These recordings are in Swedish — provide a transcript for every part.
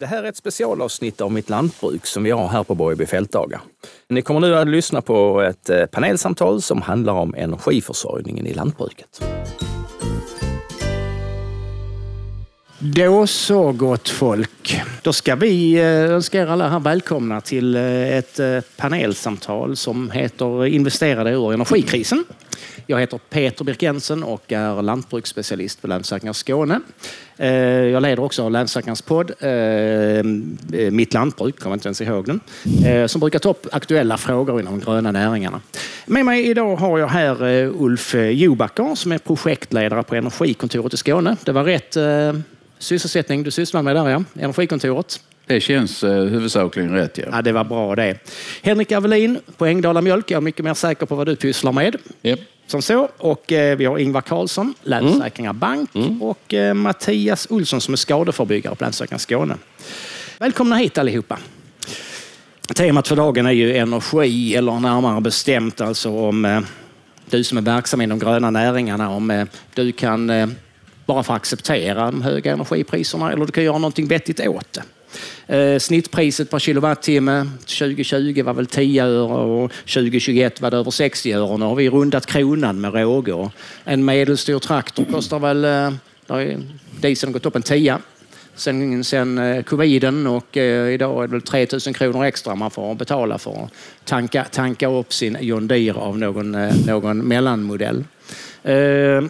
Det här är ett specialavsnitt av Mitt lantbruk som vi har här på Borgby fältdagar. Ni kommer nu att lyssna på ett eh, panelsamtal som handlar om energiförsörjningen i lantbruket. Då så gott folk. Då ska vi eh, önska er alla här välkomna till eh, ett panelsamtal som heter Investerade ur energikrisen. Jag heter Peter Birk Jensen och är lantbruksspecialist på Länsförsäkringar Skåne. Eh, jag leder också Länsförsäkringars podd eh, eh, Mitt lantbruk, kommer inte ens ihåg den, som brukar ta upp aktuella frågor inom de gröna näringarna. Med mig idag har jag här Ulf Jobacker som är projektledare på Energikontoret i Skåne. Det var rätt sysselsättning du sysslar med där, ja? Energikontoret. Det känns eh, huvudsakligen rätt. Ja. ja, det var bra det. Henrik Avelin på Ängdala Mjölk. Jag är mycket mer säker på vad du pysslar med. Yep. Som så. Och eh, vi har Ingvar Karlsson, Länsförsäkringar mm. Bank mm. och eh, Mattias Olsson som är skadeförebyggare på Länsförsäkringar Skåne. Välkomna hit allihopa. Temat för dagen är ju energi, eller närmare bestämt alltså om eh, du som är verksam inom gröna näringarna, om eh, du kan eh, bara få acceptera de höga energipriserna eller du kan göra någonting vettigt åt det. Eh, snittpriset per kilowattimme 2020 var väl 10 öre och 2021 var det över 60 öre. Nu har vi rundat kronan med råge. En medelstor traktor kostar väl, eh, där dieseln gått upp en 10 sen, sen eh, coviden och eh, idag är det väl 3000 kronor extra man får betala för att tanka, tanka upp sin John Deere av någon, eh, någon mellanmodell. Eh,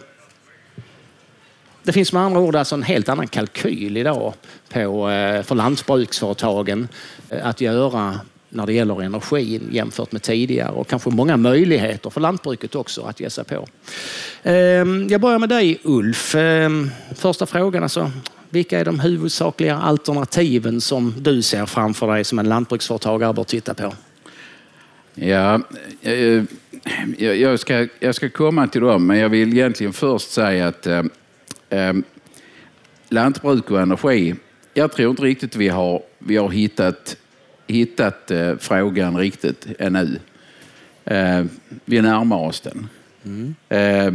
det finns med andra ord alltså en helt annan kalkyl idag på, eh, för lantbruksföretagen eh, att göra när det gäller energin jämfört med tidigare och kanske många möjligheter för lantbruket också att ge sig på. Ehm, jag börjar med dig Ulf. Ehm, första frågan alltså, vilka är de huvudsakliga alternativen som du ser framför dig som en lantbruksföretagare bör titta på? Ja, eh, jag ska, jag ska komma till dem, men jag vill egentligen först säga att eh, lantbruk och energi, jag tror inte riktigt vi har, vi har hittat, hittat eh, frågan riktigt ännu. Eh, vi närmar oss den. Mm. Eh,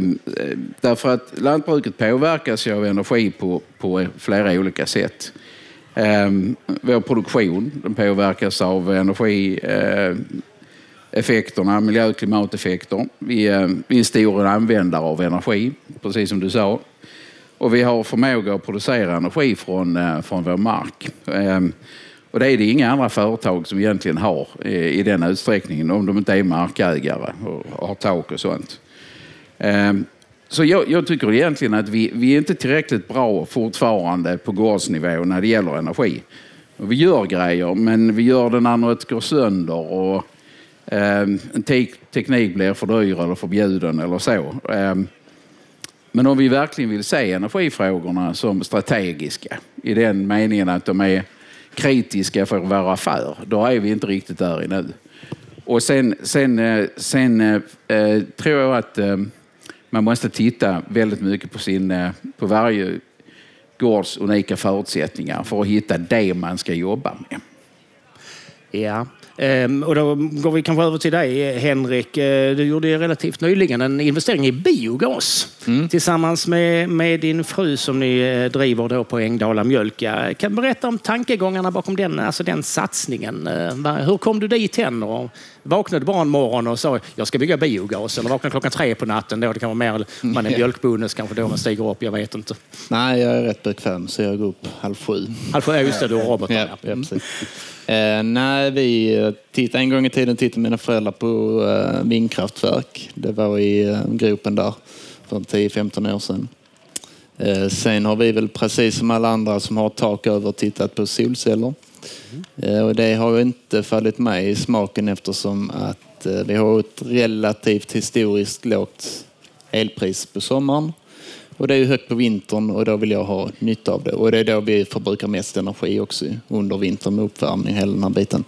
därför att lantbruket påverkas ju av energi på, på flera olika sätt. Eh, vår produktion den påverkas av energieffekterna, eh, miljö och klimateffekter. Vi, eh, vi är en stor användare av energi, precis som du sa. Och vi har förmåga att producera energi från, eh, från vår mark. Ehm, och det är det inga andra företag som egentligen har eh, i den utsträckningen om de inte är markägare och har tak och sånt. Ehm, så jag, jag, tycker egentligen att vi, vi är inte tillräckligt bra fortfarande på gårdsnivå när det gäller energi. Vi gör grejer, men vi gör det när något går sönder och eh, en te teknik blir för dyr eller förbjuden eller så. Eh, men om vi verkligen vill se energifrågorna som strategiska i den meningen att de är kritiska för vår affär, då är vi inte riktigt där nu. Och sen, sen, eh, sen eh, eh, tror jag att eh, man måste titta väldigt mycket på, sin, eh, på varje gårds unika förutsättningar för att hitta det man ska jobba med. Ja, Ehm, och då går vi kanske över till dig Henrik. Eh, du gjorde relativt nyligen en investering i biogas mm. tillsammans med, med din fru som ni eh, driver då på Ängdala Mjölk. Kan du berätta om tankegångarna bakom den, alltså den satsningen? Eh, hur kom du dit hen? Och vaknade bara en morgon och sa jag ska bygga biogas eller vaknade klockan tre på natten då? Det kan vara mer, man är mjölkbonus kanske då man stiger upp, jag vet inte. Nej, jag är rätt bekväm så jag går upp halv sju. Halv sju, just det, du har robotar. Ja, ja, precis. Eh, nej, vi eh, tittade, en gång i tiden tittade mina föräldrar på eh, vindkraftverk. Det var i eh, gropen där för 10-15 år sedan. Eh, sen har vi väl precis som alla andra som har tak över tittat på solceller. Mm. och det har inte fallit mig i smaken eftersom att eh, vi har ett relativt historiskt lågt elpris på sommaren. Och det är högt på vintern och då vill jag ha nytta av det. Och det är då vi förbrukar mest energi också under vintern med uppvärmning, hela den här biten.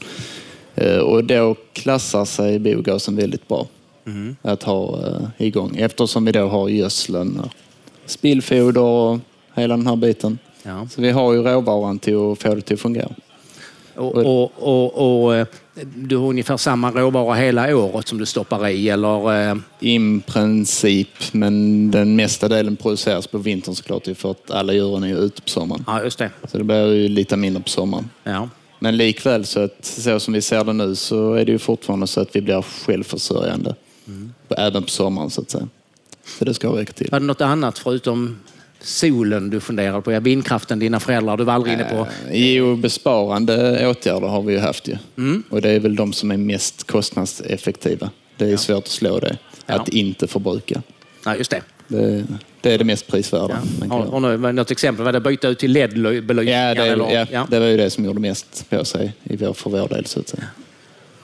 Eh, och då klassar sig biogasen väldigt bra mm. att ha igång eftersom vi då har gödseln, spillfoder och hela den här biten. Ja. Så vi har ju råvaran till att få det till att fungera. Och, och, och, och eh, du har ungefär samma råvara hela året som du stoppar i, eller? eh, I princip, men den mesta delen produceras på vintern såklart för att alla djuren är ute på sommaren. Ja, just det. Så det blir ju lite mindre på sommaren. Ja. Men likväl så, att, så som vi ser det nu så är det ju fortfarande så att vi blir självförsörjande. Även på sommaren så att säga. Så det ska räcka till. Var det något annat förutom solen du funderade på? Ja, vindkraften, dina föräldrar, du var aldrig inne på? Jo, besparande åtgärder har vi ju haft ju. Och det är väl de som är mest kostnadseffektiva. Det är svårt att slå det. Att inte förbruka. Nej, just det. Det, det är det mest prisvärda. kan Har, har något exempel? Var det byta ut till LED-belysning? Ja, det, eller? ja, Ja. det var ju det som gjorde mest på sig i vår, för vår del så att säga.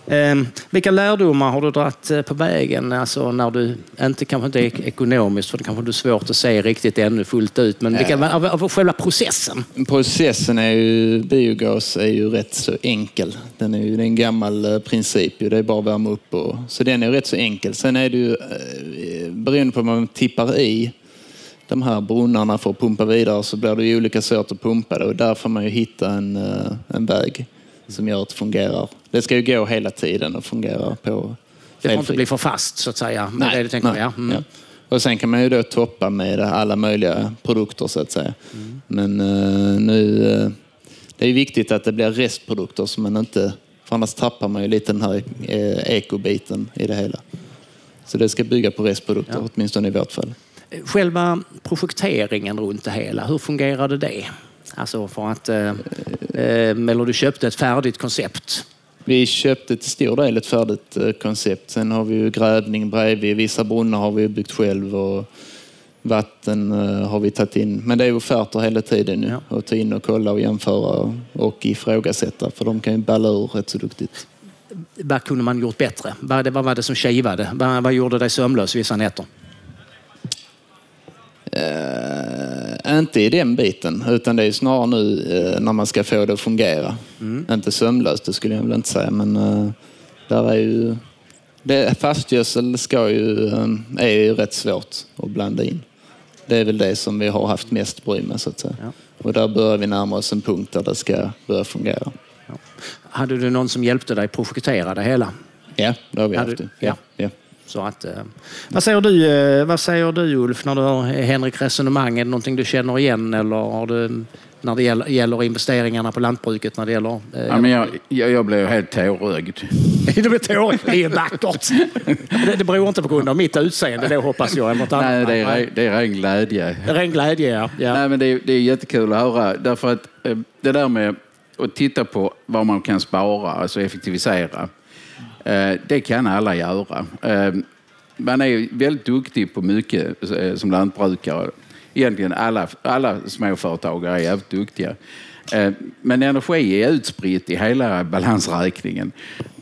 Ehm, vilka lärdomar har du dragit eh, på vägen? Alltså när du, inte, kanske inte ek- ekonomiskt, för det kanske är svårt att se riktigt ännu fullt ut, men vilka, av, av själva processen? Processen är ju, biogas är ju rätt så enkel. Den är ju det är en gammal eh, princip. Det är bara att värma upp. Och, så den är rätt så enkel. Sen är det ju beroende på vad man tippar i de här brunnarna för att pumpa vidare så blir det ju olika sätt att pumpa det och där får man ju hitta en, en väg som gör att det fungerar. Det ska ju gå hela tiden och fungera på Det får inte bli för fast så att säga. Det är det tänker, nej, ja. Mm. ja. Och sen kan man ju då toppa med alla möjliga produkter så att säga. Mm. Men eh, nu... eh, det är viktigt att det blir restprodukter så man inte... För annars tappar man ju lite den här eh, ekobiten i det hela. Så det ska bygga på restprodukter, Ja. åtminstone i vårt fall. Själva projekteringen runt det hela, hur fungerade det? Alltså för att... Eh, eller du köpte ett färdigt koncept. Vi köpte till stor del ett färdigt eh, koncept. Sen har vi ju grävning bredvid. Vissa brunnar har vi byggt själv och vatten eh, har vi tagit in. Men det är offerter hela tiden nu. Ja. Att ta in och kolla och jämföra och ifrågasätta. För de kan ju balla ur rätt så duktigt. Vad kunde man gjort bättre? Vad, var det som kivade? Vad, vad gjorde dig sömnlös vissa nätter? Eh, inte i den biten, utan det är snarare nu eh, när man ska få det att fungera. Inte sömlöst, det skulle jag väl inte säga, men eh, där är ju... Det, fastgödsel ska ju, eh, är ju rätt svårt att blanda in. Det är väl det som vi har haft mest bry med, så att säga. Ja. Och där börjar vi närma oss en punkt där det ska börja fungera. Hade du någon som hjälpte dig projektera det hela? Ja, det har vi Ja, haft. du-. Ja. Ja. Så att, eh, vad, säger du, eh, vad säger du Ulf när du hör Henrik resonemang? Är det någonting du känner igen eller har du, när det gäller, gäller investeringarna på lantbruket? När det gäller, eh, Ja, men jag, jag, jag blev helt tårögd. det blir tårigt. Det är vackert. Det, det beror inte på grund av mitt utseende då hoppas jag. Eller. Nej, det är, det är ren glädje. Ren glädje, ja. ja. Nej, men det, är, det är jättekul att höra. Därför att eh, det där med att titta på vad man kan spara, alltså effektivisera, eh, Eh, det kan alla göra. Eh, man är väldigt duktig på mycket eh, som lantbrukare. Egentligen alla, alla småföretagare är jävligt duktiga. Men energi är utspritt i hela balansräkningen.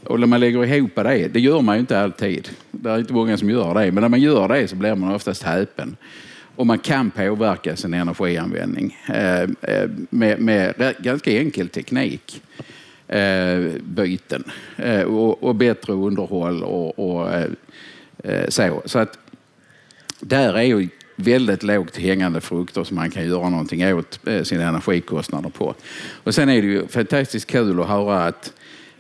Och när man lägger ihop det, det gör man ju inte alltid. Det är inte många som gör det, men när man gör det så blir man oftast häpen. Och man kan påverka sin energianvändning med, med ganska enkel teknik. Eh, byten eh, och, och bättre underhåll och, och eh, så. Så att där är ju väldigt lågt hängande frukter som man kan göra någonting åt eh, sina energikostnader på. Och sen är det ju fantastiskt kul att höra att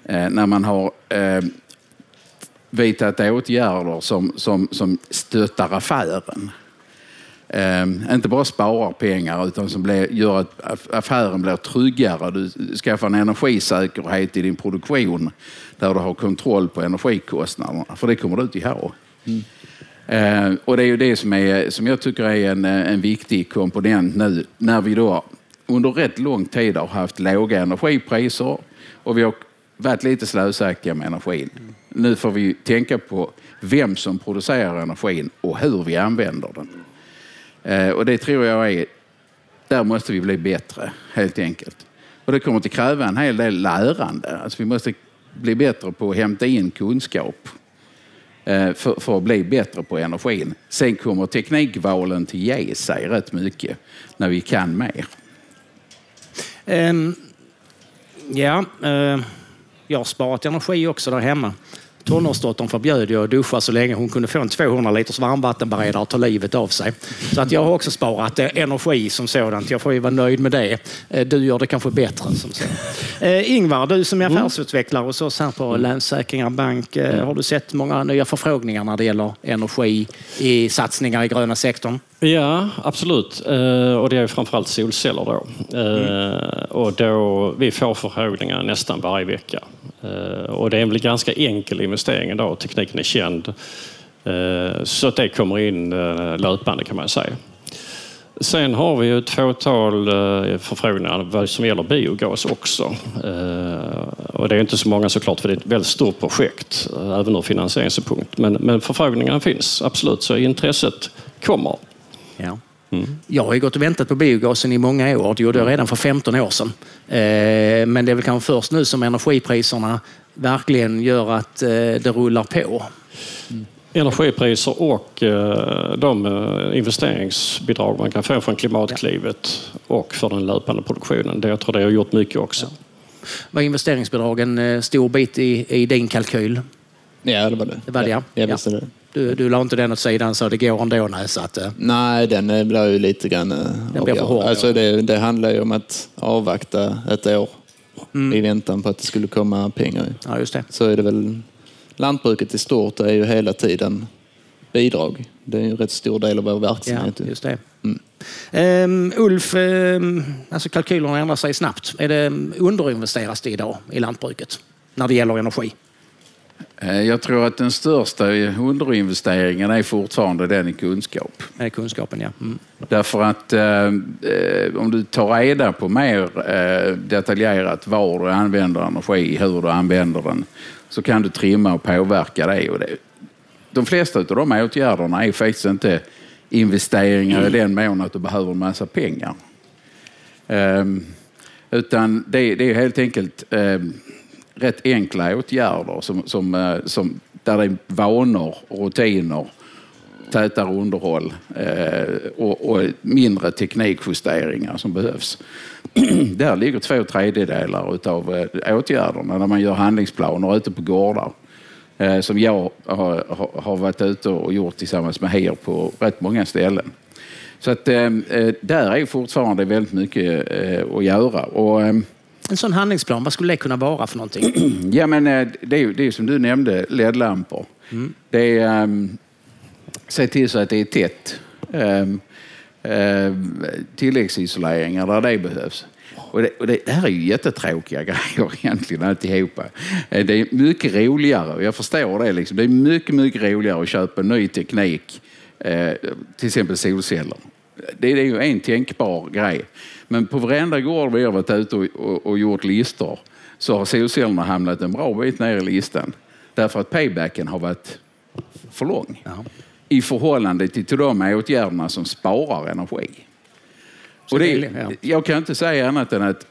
eh, när man har eh, vidtagit åtgärder som, som, som stöttar affären. Eh, inte bara sparar pengar utan som blir, gör att aff- affären blir tryggare. Du skaffar en energisäkerhet i din produktion där du har kontroll på energikostnaderna. För det kommer du inte ha. Eh, och det är ju det som, är, som jag tycker är en, en viktig komponent nu när vi då under rätt lång tid har haft låga energipriser och vi har varit lite slösaktiga med energin. Nu får vi tänka på vem som producerar energin och hur vi använder den. Eh, och det tror jag är, där måste vi bli bättre helt enkelt. Och det kommer att kräva en hel del lärande. Alltså vi måste bli bättre på att hämta in kunskap eh, för, för att bli bättre på energin. Sen kommer teknikvalen till ge sig rätt mycket när vi kan mer. Um, ja, uh, jag har sparat energi också där hemma tonårsdottern förbjöd jag att duscha så länge hon kunde få en 200 liters varmvattenberedare och ta livet av sig. Så att jag har också sparat eh, energi som sådant. Jag får ju vara nöjd med det. Eh, Du gör det kanske bättre. Som så. Eh, Ingvar, du som är affärsutvecklare hos oss här på Länsförsäkringar Bank. Har du sett många nya förfrågningar när det gäller energi i satsningar i gröna sektorn? Ja, absolut. Eh, och det är framförallt solceller då. Eh, och då. Vi får förfrågningar nästan varje vecka. Eh, och det är en ganska enkel investering idag. Tekniken är känd. Eh, så att det kommer in eh, löpande kan man säga. Sen har vi ett fåtal eh, förfrågningar vad som gäller biogas också. Och det är inte så många såklart för det är ett väldigt stort projekt, även ur finansieringssynpunkt. Men, men förfrågningarna finns absolut, så intresset kommer. Ja. Jag har ju gått och väntat på biogasen i många år. Det gjorde jag redan för 15 år sedan. Eh, Men det är väl kanske först nu som energipriserna verkligen gör att eh, det rullar på. Energipriser och eh, de investeringsbidrag man kan få från Klimatklivet och för den löpande produktionen. Det, jag tror det har gjort mycket också. Var investeringsbidragen en stor bit i, i din kalkyl? Ja, det var det. Det var det, ja. Jag Ja. visste det. Du, du la inte den åt sidan så det går ändå. Nej, så att, eh, Nej, den eh, blir ju lite grann eh, Den blir för hård, Alltså det, det handlar ju om att avvakta ett år Mm. i väntan på att det skulle komma pengar. ja, just det. Så är det väl lantbruket i stort är ju hela tiden bidrag. Det är ju en rätt stor del av vår Ja, verksamhet. just det. Ehm, Ulf, ehm, alltså kalkylerna ändrar sig snabbt. Är det underinvesteras det idag i lantbruket när det gäller energi? Eh, Jag tror att den största underinvesteringen är fortfarande den i kunskap. Med kunskapen, ja. Mm. Därför att eh, eh, om du tar reda på mer eh, detaljerat var du använder energi, hur du använder den, så kan du trimma och påverka det. Och det de flesta av de åtgärderna är faktiskt inte investeringar i den mån att du behöver en massa pengar. Ehm, utan det, det är helt enkelt ehm, rätt enkla åtgärder som, som, eh, som, där det är vanor, rutiner, tätare underhåll eh, och, och mindre teknikjusteringar som behövs. Där ligger två tredjedelar av eh, åtgärderna när man gör handlingsplaner ute på gårdar. Eh, som jag har, har- varit ute och gjort tillsammans med HIR på rätt många ställen. Så att eh, eh, där är fortfarande väldigt mycket eh, att göra. Och, eh, en sån handlingsplan, vad skulle det kunna vara för någonting? Ja, men eh, det är ju det är som du nämnde, LED-lampor. Det är, um, se till så att det är tätt. Um, um, tilläggsisoleringar där det behövs. Och det, och det, det här är ju jättetråkiga grejer egentligen alltihopa. Eh, Det är mycket roligare, jag förstår det, liksom. det är mycket, mycket roligare att köpa ny teknik, eh, till exempel solceller. Det är ju en tänkbar grej. Men på varenda gård vi har varit ute och, och, och gjort listor så har solcellerna hamnat en bra bit ner i listan. Därför att paybacken har varit för lång Ja. i förhållande till, till de åtgärderna som sparar energi. Så Och det, är-. Jag kan inte säga annat än att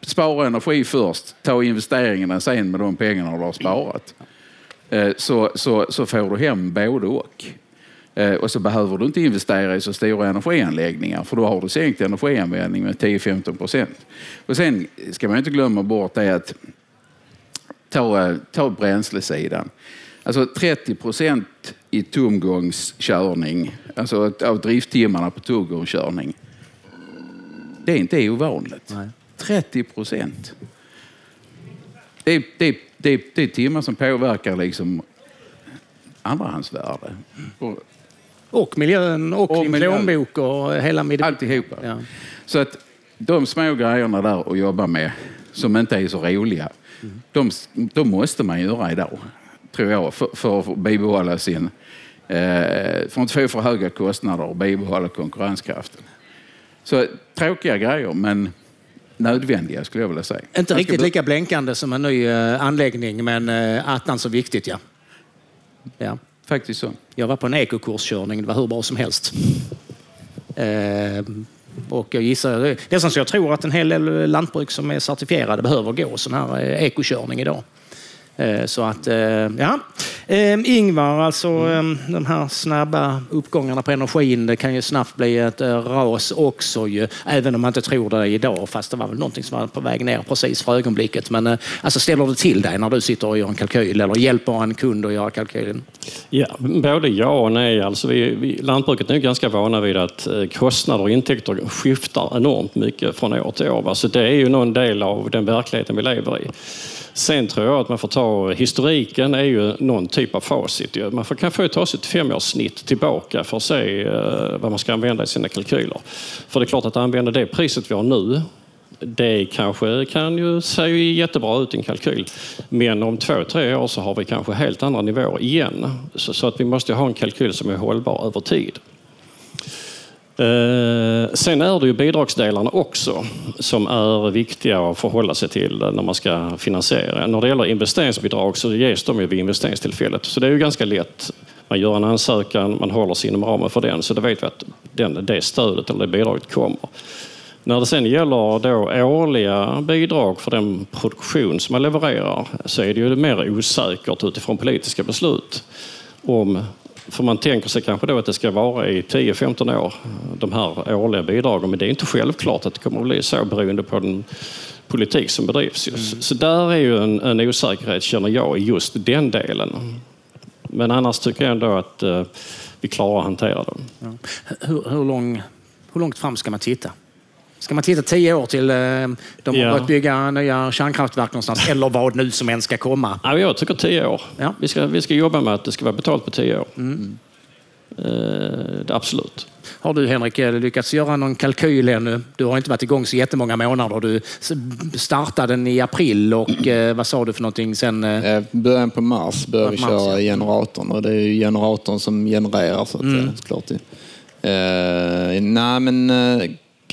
spara energi först, ta investeringarna sen med de pengarna du har sparat. Eh, Så, så, så får du hem både och. Eh, Och så behöver du inte investera i så stora energianläggningar för då har du sänkt energianvändning med 10-15 procent. Och sen ska man inte glömma bort det att ta, eh, ta bränslesidan. Alltså 30 procent i tomgångskörning, alltså av drifttimmarna på tomgångskörning. Det är inte ovanligt. Nej. 30 procent. Det, är- det, det, det är timmar som påverkar liksom andrahandsvärde. Och Och miljön och, Och din plånbok och hela miljön. alltihopa. Ja. Så att de små grejerna där att jobba med som inte är så roliga, de, de måste man göra idag, tror jag, för, för att bibehålla sin... Eh, för att få för höga kostnader och bibehålla konkurrenskraften. Så tråkiga grejer, men nödvändiga skulle jag vilja säga. Inte riktigt lika blänkande som en ny eh, anläggning, men uh, attan så viktigt, ja. ja. Faktiskt så. Jag var på en ekokurskörning, det var hur bra som helst. Eh, och jag gissar, det är så jag tror att en hel del lantbruk som är certifierade behöver gå sån här eh, ekokörning idag. Eh, Så att, eh, ja. Eh, Ingvar, alltså eh, de här snabba uppgångarna på energin, det kan ju snabbt bli ett ras också ju. Även om man inte tror det idag, fast det var väl någonting som var på väg ner precis för ögonblicket. Men alltså ställer det till dig när du sitter och gör en kalkyl eller hjälper en kund att göra kalkylen? Ja, både ja och nej. Alltså vi, vi, lantbruket är ganska vana vid att kostnader och intäkter skiftar enormt mycket från år till år. Så det är ju någon del av den verkligheten vi lever i. Sen tror jag att man får ta historiken är ju någon typ av facit. Man kan få ta sitt femårssnitt tillbaka för att se eh, vad man ska använda i sina kalkyler. För det är klart att använda det priset vi har nu det kanske kan ju se jättebra ut i en kalkyl. Men om två, tre år så har vi kanske helt andra nivåer igen. Så, så att vi måste ha en kalkyl som är hållbar över tid. Eh, sen är det ju bidragsdelarna också som är viktiga att förhålla sig till när man ska finansiera. När det gäller investeringsbidrag så ges de ju vid investeringstillfället. Så det är ju ganska lätt. Man gör en ansökan, man håller sig inom ramen för den, så då vet vi att den, det stödet eller det bidraget kommer. När det sen gäller då årliga bidrag för den produktion som man levererar så är det ju mer osäkert utifrån politiska beslut om för man tänker sig kanske då att det ska vara i 10-15 år, de här årliga bidragen. Men det är inte självklart att det kommer att bli så beroende på den politik som bedrivs. Mm. Så där är ju en, en osäkerhet, känner jag, i just den delen. Men annars tycker jag ändå att eh, vi klarar att hantera den. Ja. Hur, hur, lång, hur långt fram ska man titta? Ska man titta tio år till eh, de har ja. börjat bygga nya kärnkraftverk någonstans, eller vad nu som än ska komma? Ja, jag tycker tio år. Ja. Vi, ska, vi ska jobba med att det ska vara betalt på tio år. Mm. Eh, absolut. Har du Henrik lyckats göra någon kalkyl ännu? Du har inte varit igång så jättemånga månader. Du startade den i april och eh, vad sa du för någonting sen? Eh, början på mars började vi köra ja. generatorn och det är ju generatorn som genererar så att mm. såklart. Eh, nej men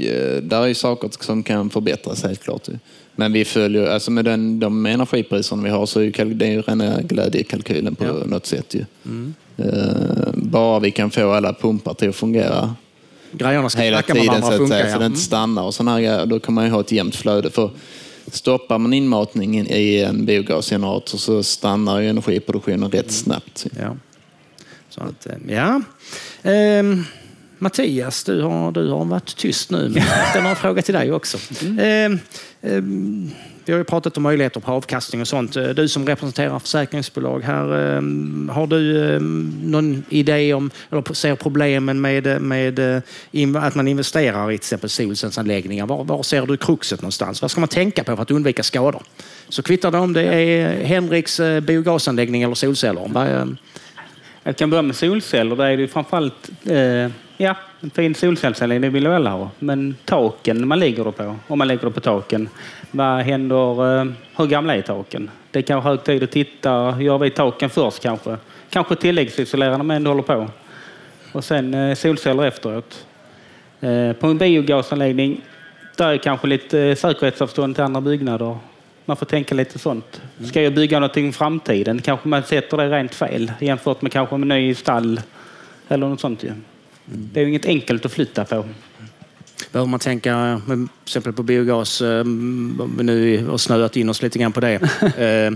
eh, eh, där är ju saker som kan förbättras helt klart. Men vi följer, alltså med den, de energipriserna vi har så är det ju rena glädjekalkylen på ja. något sätt. Ju. Mm. Eh, bara vi kan få alla pumpar till att fungera Grejerna ska hela tiden så att funka, ja. så det inte mm. stannar och sådana här Då kan man ju ha ett jämnt flöde. För stoppar man inmatningen i en biogasgenerator så stannar ju energiproduktionen rätt snabbt. Ja. Så att, eh, ja. Um. Mattias, du har, du har varit tyst nu, men jag ställer en fråga till dig också. Mm. Eh, eh, vi har ju pratat om möjligheter på avkastning och sånt. Eh, du som representerar försäkringsbolag här, eh, har du eh, någon idé om, eller ser problemen med, med att man investerar i till exempel solcellsanläggningar? Var, var ser du kruxet någonstans? Vad ska man tänka på för att undvika skador? Så kvittar det om det är Henriks biogasanläggning eller solceller. Jag kan börja med solceller. Där är det framförallt eh, Ja, en fin solcellsanläggning vill vi alla ha. Men taken man lägger det på, om man lägger det på taken, vad händer? Eh, hur gamla är taken? Det är vara hög tid att titta. Gör vi taken först kanske? Kanske tilläggsisolera när man ändå håller på. Och sen eh, solceller efteråt. Eh, på en biogasanläggning, där är kanske lite säkerhetsavstånd till andra byggnader. Man får tänka lite sånt. Ska jag bygga någonting i framtiden kanske man sätter det rent fel jämfört med kanske en ny stall eller något sånt. Det är ju inget enkelt att flytta på. Behöver man tänka till exempel på biogas, eh, nu har snöat in oss lite grann på det. Eh,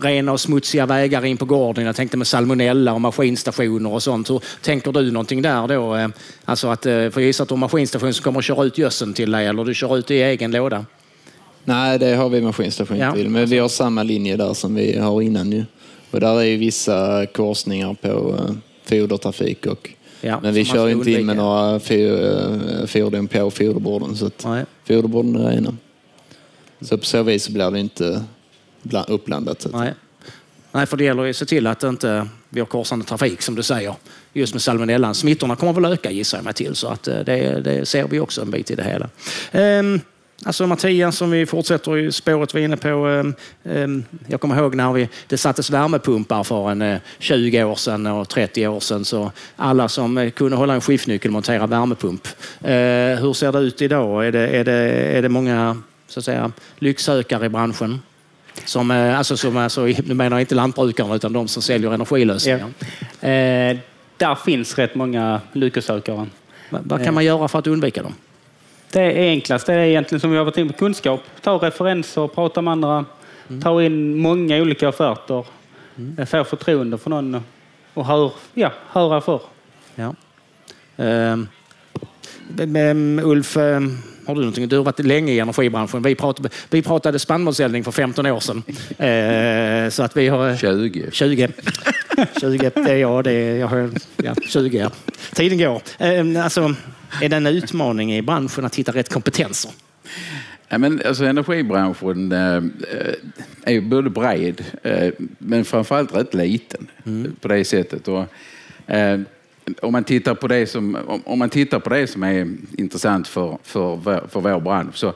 rena och smutsiga vägar in på gården. Jag tänkte med salmonella och maskinstationer och sånt. Hur tänker du någonting där då? Eh, alltså att, för jag gissar att du har maskinstation som kommer att köra ut gödseln till dig eller du kör ut i egen låda? Nej, det har vi maskinstation ja. till. Men vi har samma linje där som vi har innan nu. Och där är ju vissa korsningar på fodertrafik och Ja, men vi kör inte in med några eh, fordon på foderborden. Så att foderborden är rena. Så på så vis blir det inte uppblandat. Nej. Nej, för det gäller ju att se till att inte vi har korsande trafik som du säger. Just med salmonellan. Smittorna kommer väl öka gissar jag mig till. Så att eh, det, det ser vi också en bit i det hela. Um, Alltså Mattias, som vi fortsätter i spåret vi är inne på. Ehm, ehm, jag kommer ihåg när vi, det sattes värmepumpar för en 20 eh, år sedan och 30 år sedan. Så alla som eh, kunde hålla en skiftnyckel monterade värmepump. Eh, hur ser det ut idag? Är det, är det, är det många så att säga, lycksökare i branschen? Som, alltså, som, alltså, nu menar jag inte lantbrukarna utan de som säljer energilösningar. Ja. Eh, där finns rätt många lycksökare. Vad kan man göra för att undvika dem? Det är enklast det är egentligen som vi har varit inne på kunskap. Ta referenser, prata med andra, mm. ta in många olika offerter. Mm. Få förtroende för någon och- hör, ja, höra för. Ja. Men, Ulf, ehm, har du någonting? Du har varit länge i energibranschen. Vi pratade, vi pratade spannmålseldning för 15 år sedan. Ehm, så att vi har... 20. 20. 20, det är jag. Det är, jag har, ja, 20 ja. Tiden går. Ehm, alltså, är det en utmaning i branschen att hitta rätt kompetenser? Ja, men alltså, energibranschen eh, är ju både bred eh, men framförallt rätt liten på det sättet. Och, eh, om, man tittar på det som, om, man tittar på det som är intressant för, för, för vår bransch så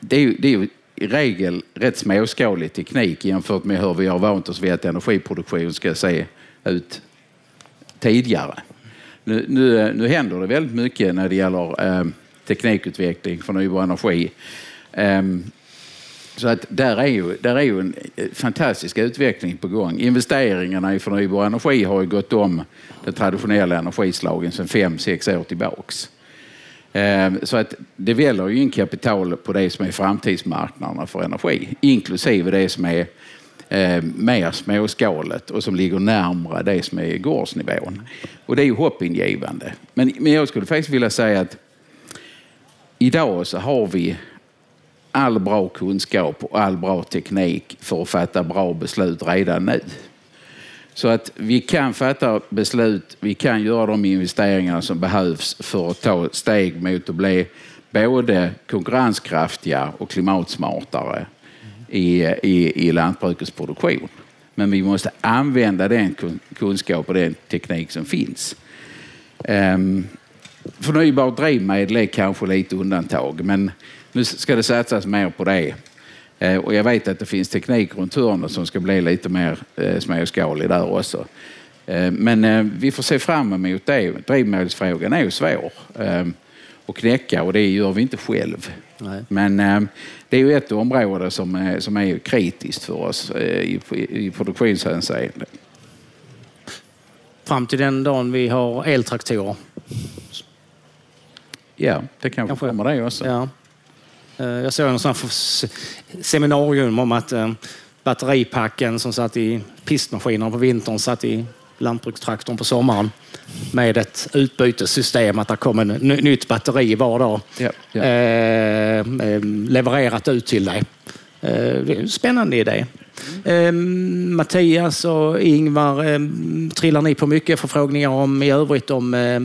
det är, ju, det är ju i regel rätt småskalig teknik jämfört med hur vi har vant oss vid att energiproduktion ska se ut tidigare. Nu, nu, nu händer det väldigt mycket när det gäller eh, teknikutveckling, förnybar energi. Ehm, så att där är ju, där är ju en eh, fantastisk utveckling på gång. Investeringarna i förnybar energi har ju gått om de traditionella energislagen sedan fem, sex år tillbaks. Ehm, så att det väller ju in kapital på det som är framtidsmarknaderna för energi, inklusive det som är ehm, mer småskaligt och som ligger närmare det som är gårdsnivån. Och det är ju hoppingivande. Men, men jag skulle faktiskt vilja säga att idag så har vi all bra kunskap och all bra teknik för att fatta bra beslut redan nu. Så att vi kan fatta beslut, vi kan göra de investeringar som behövs för att ta steg mot att bli både konkurrenskraftiga och klimatsmartare i, i, i lantbrukets produktion. Men vi måste använda den kunskap och den teknik som finns. Um, förnybart drivmedel är kanske lite undantag, men nu ska det satsas mer på det. Eh, Och jag vet att det finns teknik runt hörnet som ska bli lite mer eh, småskalig där också. Eh, Men vi får se fram emot det. Drivmedelsfrågan är ju svår eh, att knäcka och det gör vi inte själv. Nej. Men eh, det är ju ett område som är, som är kritiskt för oss i, i produktionshänseende. Fram till den dagen vi har eltraktorer. Ja, det kanske, Kanske. kommer det också. Ja. Eh, Jag såg en sån seminarium om att eh, batteripacken som satt i pistmaskinerna på vintern satt i lantbrukstraktorn på sommaren med ett utbytessystem, att det kom en ny- nytt batteri var dag. Ja, ja. Eh, levererat ut till dig. Eh, det är en spännande idé. Eh, Mattias och Ingvar, eh, trillar ni på mycket förfrågningar om i övrigt om eh, eh,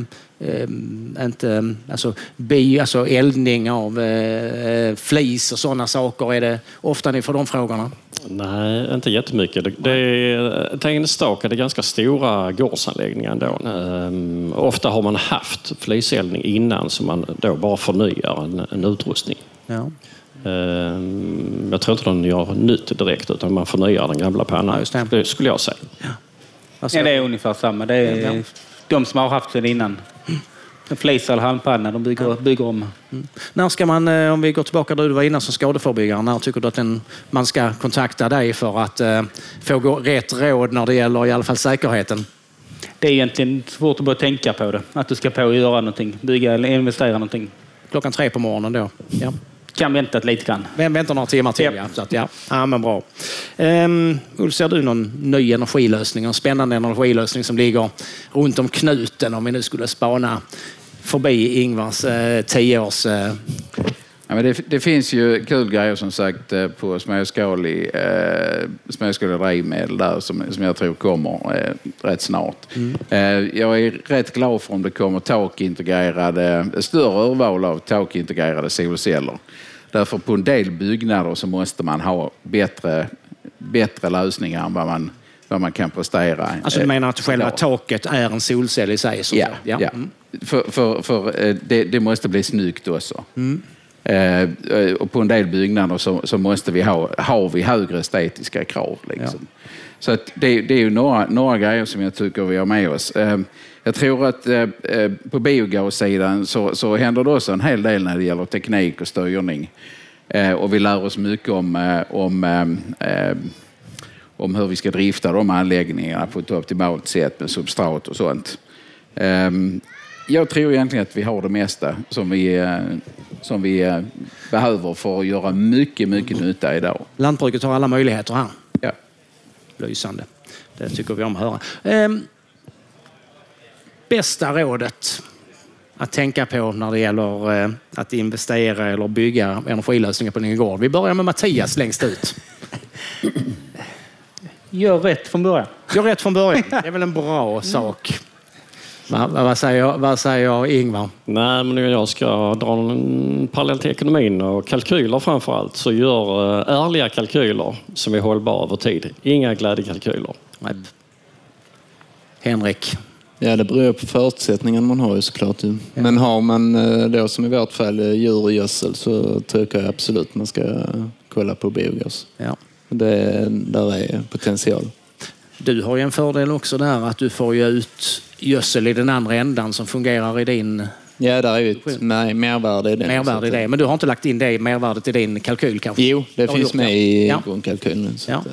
inte, alltså, bi, alltså eldning av eh, flis och sådana saker? Är det ofta ni får de frågorna? Nej, inte jättemycket. Det, det är, är det ganska stora gårdsanläggningar ändå. Ehm, ofta har man haft fliseldning innan så man då bara förnyar en, en utrustning. Ja. Ehm, jag tror inte de gör nytt direkt utan man förnyar den gamla pannan. Ja, det. det skulle jag säga. Alltså, Ja, det är ungefär samma. Det är Ja. De som har haft den innan. En flis eller halmpanna, de bygger, bygger om. När ska man, eh, om vi går tillbaka där du var innan som skadeförebyggare, när tycker du att en, man ska kontakta dig för att eh, få gå, rätt råd när det gäller i alla fall säkerheten? Det är egentligen svårt att börja tänka på det. Att du ska på och göra någonting. Bygga eller investera någonting. Klockan tre på morgonen då? Ja. Kan vänta lite grann. Vem väntar några timmar till? Ja. Ja. Så att, ja. ja, men bra. Um, Ulf, ser du någon ny energilösning, en spännande energilösning som ligger runt om knuten om vi nu skulle spana förbi Ingvars eh, tioårs... Eh, Ja, men det, det finns ju kul grejer som sagt eh, på småskalig, eh, småskaliga drivmedel där som, som jag tror kommer eh, rätt snart. Eh, jag är rätt glad för om det kommer takintegrerade, större urval av takintegrerade solceller. Därför på en del byggnader så måste man ha bättre, bättre lösningar än vad man, vad man kan prestera. alltså du eh, menar att själva taket är en solcell i sig? Så Ja, ja. ja. Mm. För, för, för eh, det, det måste bli snyggt också. Eh, och på en del byggnader så, så måste vi ha, har vi högre estetiska krav. Liksom. Så att det, det är ju några, några grejer som jag tycker vi har med oss. Eh, jag tror att eh, eh, på biogassidan så, så händer det också en hel del när det gäller teknik och styrning. Eh, och vi lär oss mycket om, eh, om eh, eh, om hur vi ska drifta de anläggningarna på ett optimalt sätt med substrat och sånt. Jag tror egentligen att vi har det mesta som vi, eh, som vi eh, behöver för att göra mycket, mycket nytta idag. Lantbruket har alla möjligheter här. Ja. Lysande. Det tycker vi om att höra. Ehm, bästa rådet att tänka på när det gäller eh, att investera eller bygga energilösningar på din gård. Vi börjar med Mattias längst ut. Gör rätt från början. Gör rätt från början. Det är väl en bra sak. Va, va, vad, säger, vad säger Ingvar? Nej, men om jag ska dra en parallell till ekonomin och kalkyler framför allt, så gör eh, ärliga kalkyler som är hållbara över tid. Inga glädjekalkyler. Nej. Henrik? Ja, det beror på förutsättningarna man har ju såklart. ju. Men har man eh, då som i vårt fall eh, djur och gödsel så tycker jag absolut man ska kolla på biogas. Ja. Det, där är potential. Du har ju en fördel också där att du får ju ut gödsel i den andra ändan som fungerar i din Ja, där är ju ett mer- mervärde i det. mervärde i det. Men du har inte lagt in det mervärdet i din kalkyl kanske? Jo, det du finns med i Ja. grundkalkylen. Så Ja. eh,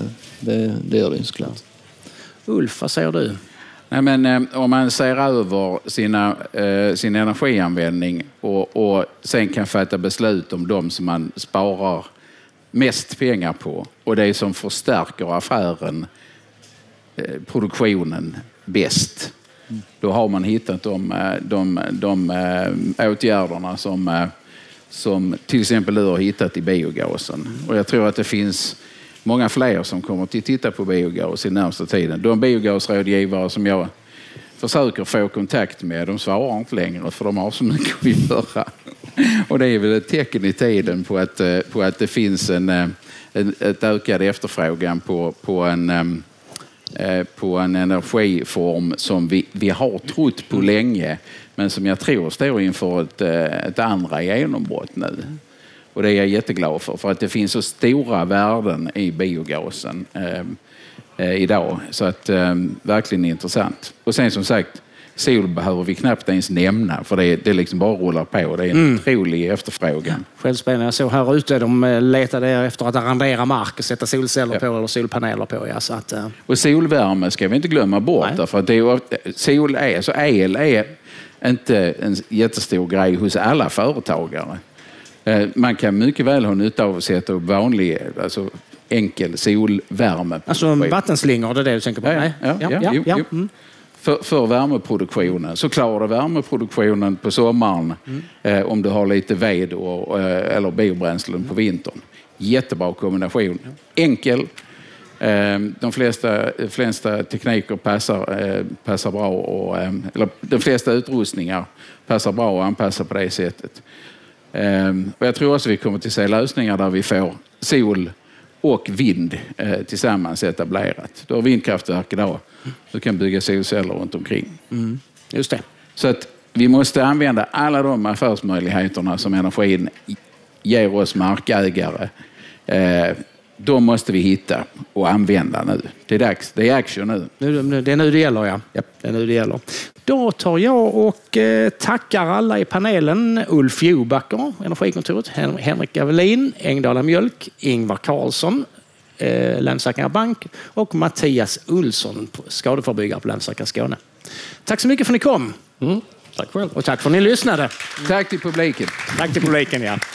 det, det gör det ju såklart. Ulf, vad säger du? Nej, men, eh, om man ser över sina, eh, sin energianvändning och, och sen kan fatta beslut om de som man sparar mest pengar på och det som förstärker affären, eh, produktionen bäst. Då har man hittat de, eh, de, de, de åtgärderna som, eh, som till exempel du har hittat i biogasen. Och jag tror att det finns många fler som kommer att titta på biogas i närmsta tiden. De biogasrådgivare som jag försöker få kontakt med, de svarar inte längre för de har så mycket att göra. Och det är väl ett tecken i tiden på att, på att det finns en, en ett ökad efterfrågan på, på en ehm, Eh, på en energiform som vi, vi har trott på länge men som jag tror står inför ett, eh, ett andra genombrott nu. Och det är jag jätteglad för, för att det finns så stora värden i biogasen eh, eh idag. Så att eh, verkligen intressant. Och sen som sagt, sol behöver vi knappt ens nämna för det, det liksom bara rullar på. Det är en otrolig efterfrågan. Självspelande. Jag såg här ute, de eh, letade efter att arrendera mark och sätta solceller Ja. på eller solpaneler på. Ja, så att, eh, Och solvärme ska vi inte glömma bort. Nej. Därför att det är, sol är, så el är inte en jättestor grej hos alla företagare. Eh, Man kan mycket väl ha nytta av att sätta upp vanlig, alltså enkel solvärme. alltså vattenslingor, det är det du tänker på? Ja, Nej? ja, ja, jo, jo. Mm. För, för värmeproduktionen. Så klarar du värmeproduktionen på sommaren eh, om du har lite ved och, eh, eller biobränslen på vintern. Jättebra kombination. Enkel. Eh, de flesta, flesta tekniker passar, eh, passar bra, och, eh, eller de flesta utrustningar passar bra att anpassa på det sättet. Eh, och jag tror också vi kommer till se lösningar där vi får sol och vind eh, tillsammans etablerat. Du har vindkraftverk idag. Du kan bygga solceller runt omkring. Just det. Så att vi måste använda alla de affärsmöjligheterna som energin ger oss markägare. Eh, de måste vi hitta och använda nu. Det är dags. Det är action nu. Nu, nu- det är nu det gäller, ja. Det är nu det gäller. Då tar jag och eh, tackar alla i panelen. Ulf Jobacker, Energikontoret, Hen- Henrik Avelin, Engdala Mjölk, Ingvar Karlsson, eh, Länsförsäkringar Bank och Mattias Olsson, skadeförebyggare på Länsförsäkringar Skåne. Tack så mycket för att ni kom Mm. Tack själv. och tack för att ni lyssnade. Tack till publiken. Tack till publiken, ja.